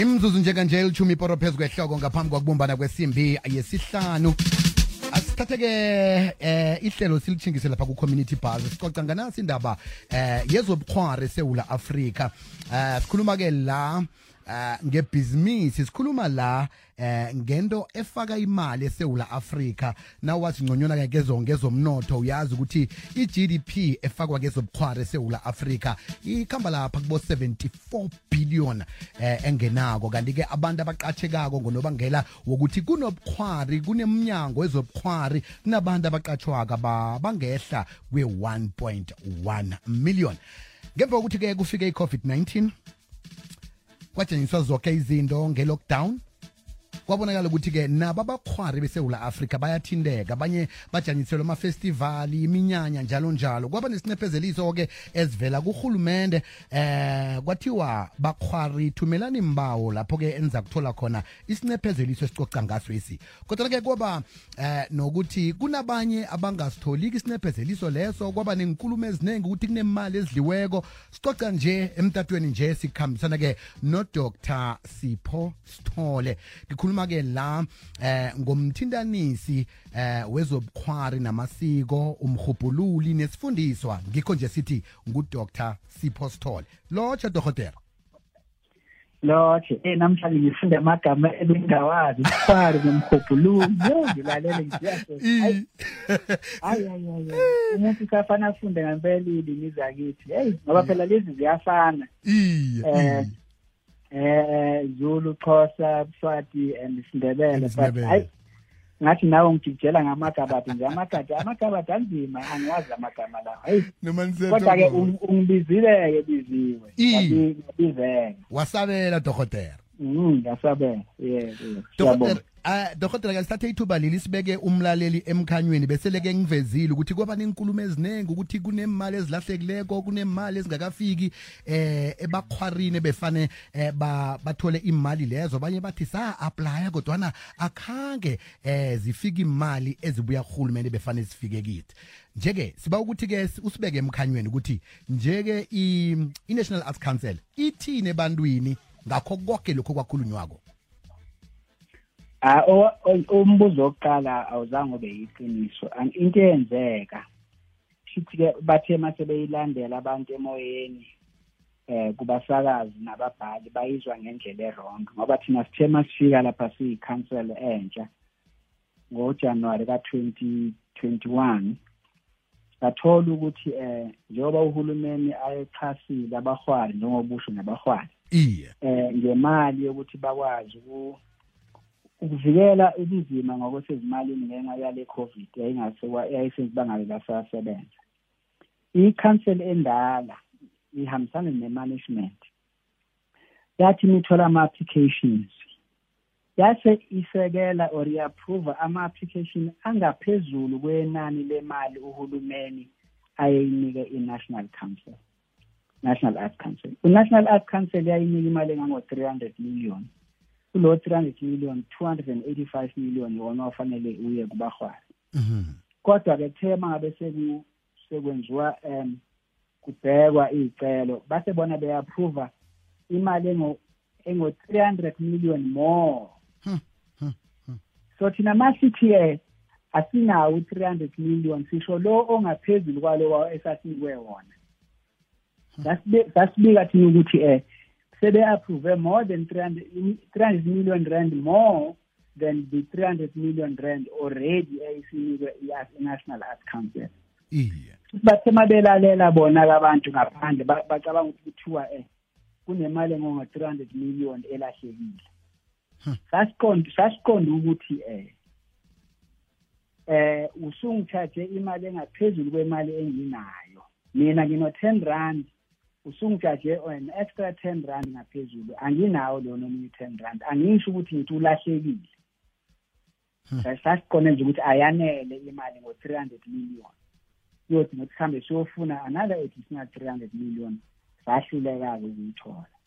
imzuzu njenganje ilithumi iporo phezu kwehloko ngaphambi kokubumbana kwesimbi yesihlanu. Asithathe-ke eh ihlelo silitshingise lapha ku-community bus sicoca nganasi indaba eh yezobukhwari esewula afrika. Eh sikhuluma-ke la eh ngebhizinisi sikhuluma la eh ngento efaka imali eSouth Africa nawathi ngconyona ke kezo ngezomnotho uyazi ukuthi iGDP efakwa kezobukhwari eSouth Africa ikhamba lapha kubo 74 billion eh engenako. Kanti ke abantu abaqatshekako ngonobangela wokuthi kunobukhwari kuneminyango ezobukhwari kunabantu abaqatshwaka bangehla kwe 1.1 million. Ngemva kokuthi ke kufike iCovid-19 kwatshengiswa zonke izinto nge-lockdown kwabonakala ukuthi-ke nabo abakhwari besewula afrika bayathindeka abanye bajanyiselwa amafestivali iminyanya njalo njalo. Kwaba nesinephezeliso-ke ezivela kurhulumende eh kwathiwa bakhwari thumelani mbawo lapho-ke enza kuthola khona isinephezeliso esicoca ngaso esi. Kodwa-ke kwaba eh nokuthi kunabanye abangasitholiki isinephezeliso leso kwaba nenkulumo eziningi ukuthi kunemali ezidliweko sicoca nje emtatweni nje sikhambisana-ke nodr sipho sithole. Ngikhuluma ke la eh ngomthintanisi eh wezobukhwari namasiko umhubhululi nesifundiswa. Ngikho nje sithi ngudr Sipho Sithole lotsha dokotela. Lotshe eh namhlanje ngifunde amagama ebengawazi ubukhwari nomhubhululi ngilalele ngiyasho hayi hayi umuntu kafana afunde ngempela ilimi zakithi hey ngoba phela lezi ziyafana. Iya eh Zulu Xhosa Swati and Sindebele but hayi ngathi nawe ngijijela ngamagabadi nje amagadi amagabadi anzima angiwazi amagama lawo hayi kodwa ke ungibizile ke biziwe. Ngibizeke wasabela dokotela. Mhm ngasabela. Yebo dokotela Dokotela ke sithathe ithuba leli sibeke umlaleli emkhanyweni beseleke ngivezile ukuthi kwaba nenkulumo eziningi ukuthi kunemali ezilahlekileko kunemali ezingakafiki eh ebakhwarini befane eh bathole imali lezo. Abanye bathi sa apply kodwana akhange eh zifike imali ezibuya kuhulumente befane sifike kithi. Nje-ke siba ukuthi ke usibeke emkhanyweni ukuthi njeke i National Arts Council ithini ebantwini ngakho konke lokho kwakhulunywako Ah umbuzo wokuqala awuzange ube yiqiniso. Into eyenzeka shithi ke bathe mase beyilandela abantu emoyeni eh kubasakazi nababhali bayizwa ngendlela errong ngoba thina sithe masifika lapha siyi-council entsha ngojanuwari ka-2021 sathola ukuthi eh njengoba uhulumeni ayexhasile abahwari njengobusho nabahwari iye. eh ngemali yokuthi bakwazi ukuvikela ubunzima ngokwesezimalini ngenxa yale covid yayisenzibangale lasasebenza i-council endala ihambisana ne-management yathi nithola ama-applications yase isekela or iapprove ama-application angaphezulu kwenani lemali uhulumeni ayeyinike i-national council national arts council. I-national arts council yayinika imali engango-three hundred million. Kulo 300 million 285 million yona ofanele uye kubahwari kodwa ke kuthe mangabe sekwenziwa um kubhekwa iy'celo base bona beapprova imali engo engo 300 million more. So thina ma-CTA asinawo u-300 million sisho lo ongaphezulu kwalo esasinikwe wona. Sasibika thina ukuthi um sebe-approve more than 300, 300 million rand more than the 300 million rand already eyisinikwe i-national arts council. Iye. Bathe mabelalela bona-ke abantu ngaphandle bacabanga ukuthi kuthiwa eh kunemali engongo-300 million elahlekile. Sasiqonda sasiqonda ukuthi eh eh usungithathe imali engaphezulu kwemali enginayo. Mina ngino-10 rand. Usungijaje an extra 10 rand ngaphezulu. Anginawo lona omunye 10 rand. Angisho ukuthi ngithi ulahlekile. Sasiqonde nje ukuthi ayanele imali ngo-300 million. Yothi ngokuthi sihambe siyofuna another additional 300 million. Sahluleka-ke ukuyithola.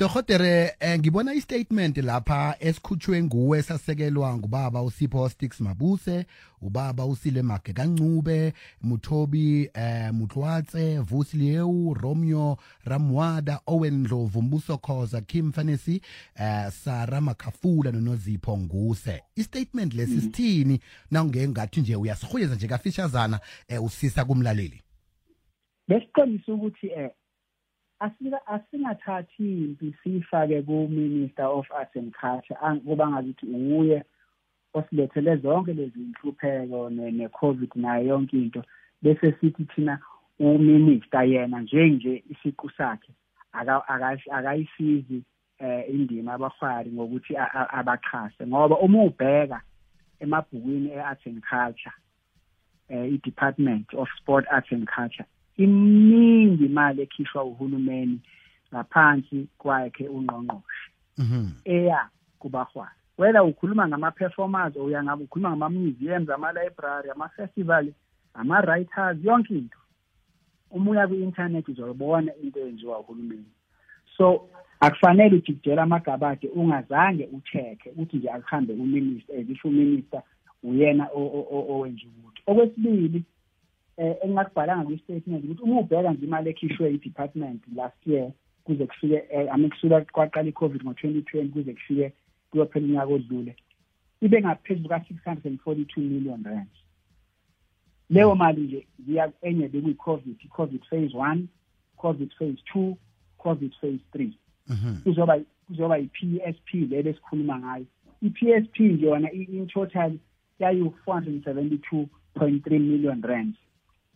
Dohotere eh, ngibona istatement lapha esikhutshwe nguwe sasekelwa ngubaba uSipho Sticks Mabuse ubaba usile Mage kancube Muthobi eh Mutlwatse Vusileu Romeo Ramwada Owen Ndlovu Mbuso Khoza Kim Fanesi eh Sara Makhafula noNozipho Nguse. Istatement lesi mm. sithini? Nawungengathi nje uyasihuyeza nje kafishazana eh usisa kumlaleli. Besiqonisa ukuthi eh asingathathi impi siyifake ku-minister of arts and culture kuba ngazuthi uye osilethele zonke lezi nhlupheko ne-covid nayo yonke into bese sithi thina uminister yena njenje isiqu sakhe akayisizi eh indima abafari ngokuthi abaxhase. Ngoba uma ubheka emabhukwini e-arts and culture eh i-department of sport arts and culture iningi imali ekhishwa uhulumeni ngaphansi kwakhe ungqongqoshe. Mhm. Eya kubahwala wena ukhuluma ngama-performers uyangabe ukhuluma ngama-museums ama-library ama-festival ama-writers yonke into. Uma uya kwi-internet uzobona into eyenziwa uhulumeni. So akufanele ujikijela amagabade ungazange ucheck-e ukuthi nje akuhambe uminister ezisho uminister uyena owenza ukuthi. Okwesibili eh engingakubhalanga kwi-statement ukuthi uma ubheka nje imali ekhishwe i-department last year kuze kufike eh, ame kusuka kwaqala i-covid ngo-2020 kuze kufike kuyophela unyaka odlule ibe ngaphezulu ka-642 million rand. Leyo mali nje ziya enye bekuyi-covid i-covid phase one covid phase two covid phase three. Kuzoba kuzoba i-p s p le besikhuluma ngayo. I-p s p nje yona in total yayi-four hundred and seventy-two point three million rands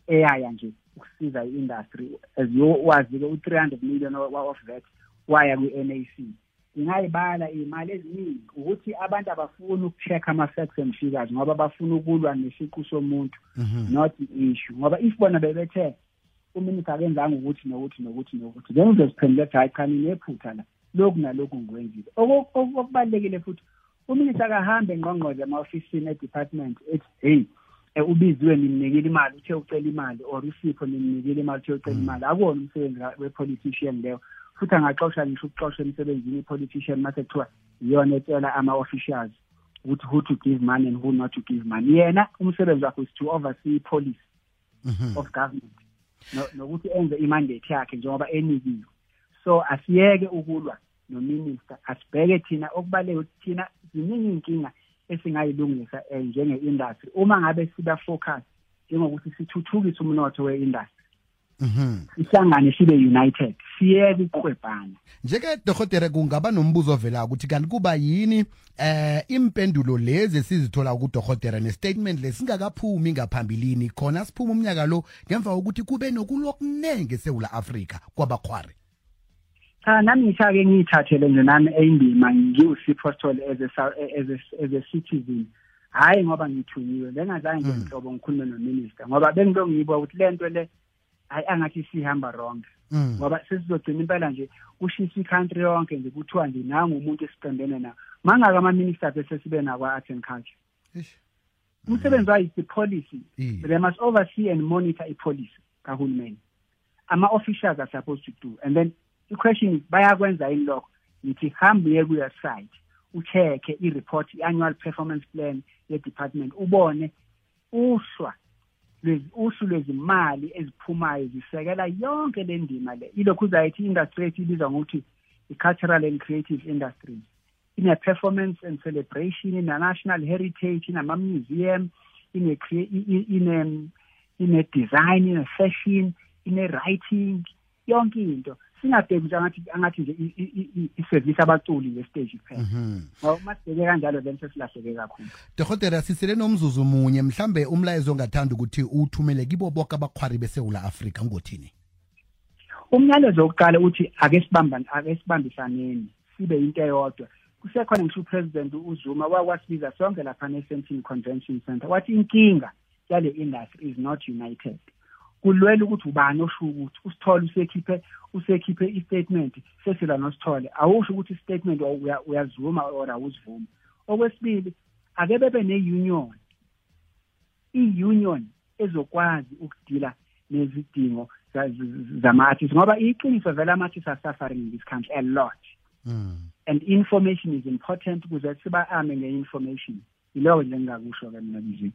eyaya nje ukusiza i-industry. As wazi-ke u-300 million of that waya kwi-NAC ngingayibala iy'mali eziningi ukuthi abantu abafuni uku-check ama-facts and figures ngoba bafuna ukulwa nesiqu somuntu mhm. not i-issue. Ngoba if bona bebethe uminister akenzanga ukuthi nokuthi nokuthi nokuthi then uzoziphendula ethi hayi cha ninephutha la. Lokhu nalokhu ngikwenzile. Okubalulekile futhi uminister akahambe ngqongqoze ema-ofisini e-department ethi hey Eh, ubiziwe nimnikile imali uthe ucela imali or usipho nimnikile imali uthe ucela imali. Akuwona umsebenzi we-politician leyo futhi angaxosha ngisho ukuxosha emsebenzini i-politician mase kuthiwa iyona etshela ama-officials ukuthi who to give money and who not to give money. Yena umsebenzi wakhe is to oversee police mhm. of government nokuthi enze imandate yakhe njengoba enikiwe so asiyeke ukulwa nominister asibheke thina okubaluleke ukuthi thina ziningi iy'nkinga esingayilungisa eh, njenge-industry uma ngabe siba focus njengokuthi sithuthukise umnotho we-industry Mhm. Ihlangane sibe united. Siyeke ukuqwebhana. Njeke dohotere kungaba nombuzo ovela ukuthi kanti kuba yini eh impendulo lezi sizithola ku dohotere ne statement lesingakaphumi ngaphambilini khona siphuma umnyaka lo ngemva kokuthi kube nokulokunenge eSouth Africa kwabakhwari. Cha nami ngishake ngiyithathele nje nami eyindima ngiwusipho stole as a as a as a citizen. Hayi ngoba ngithunyiwe bengazange nje nhlobo ngikhulume no minister ngoba bengibe ngiyibuka ukuthi lento le hayi angathi sihamba wrong. Ngoba sesizogcina impela nje kushisa i-country yonke nje kuthiwa nje nangu umuntu esiqondene nawo. Mangaka ama-ministers esesibe nakwa-art and culture. Umsebenzi wayo i-policy they must oversee and monitor i-policy kahulumeni. Ama-officials are supposed to do and then i-question is bayakwenza yini lokho? Ngithi hambe uye ku-website ucheck i-report i-annual performance plan ye-department ubone uhlwa lezi uhlu lwezimali eziphumayo zisekela yonke le ndima le. Ilokhu uzayithi i-industry yethu ibizwa ngokuthi i-cultural and creative industries. Ine-performance and celebration ina-national heritage inama-museum ine-design ine-fashion ine-writing yonke into. Singabheki nje angathi angathi nje isevisi abaculi le-stage kuphela Mhm. ngoba uma sibheke kanjalo then sesilahleke kakhulu. Dohotera sisele nomzuzu munye. Mhlambe umlayezo ongathanda ukuthi uthumele kibo bonke abakhwari beSouth Africa ngothini? Umyalezo wokuqala uthi ake sibamba ake sibambisaneni sibe into eyodwa. Kusekhona ngisho upresident uZuma wakwasibiza sonke lapha ne-Sandton Convention Center. Wathi inkinga yale industry is not united. Kulwela ukuthi ubani osho ukuthi usithole usekhiphe usekhiphe i-statement sesila nosithole. Awusho ukuthi i-statement uyazuma or awuzivumi. Okwesibili ake bebe ne-union i-union ezokwazi ukudila nezidingo zama-artists ngoba iqiniso vele ama-artists are suffering in this country a lot. Mm. and information is important ukuze siba-ame nge-information. Yiloko nje engingakusho-ke mina bizini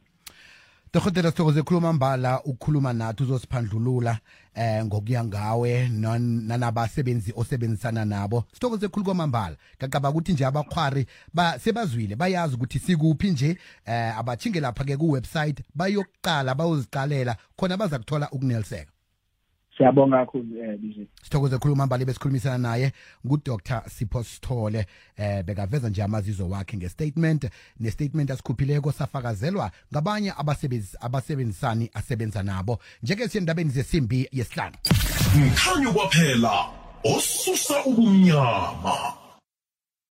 Dokotela Sithokoze khuluma mbala ukukhuluma nathi uzosiphandlulula eh ngokuya ngawe nanabasebenzi osebenzisana nabo. Sithokoze khulu kwamambala ngaqaba ukuthi nje abakhwari ba sebazwile bayazi ukuthi sikuphi nje eh abathinge lapha ke kuwebhsayithi bayokuqala bayoziqalela khona baza kuthola ukuneliseka siyabonga kakhulu eh bije sithokoze khuluma mbali besikhulumisana naye ngudr. Sipho sithole. Eh bekaveza nje amazizo wakhe ngestatement nestatement asikhuphileko safakazelwa ngabanye abasebenzi abasebenzisani asebenza nabo. Njeke siyendabeni zesimbi yesihlanu. Mkhanyo kwaphela osusa ubumnyama.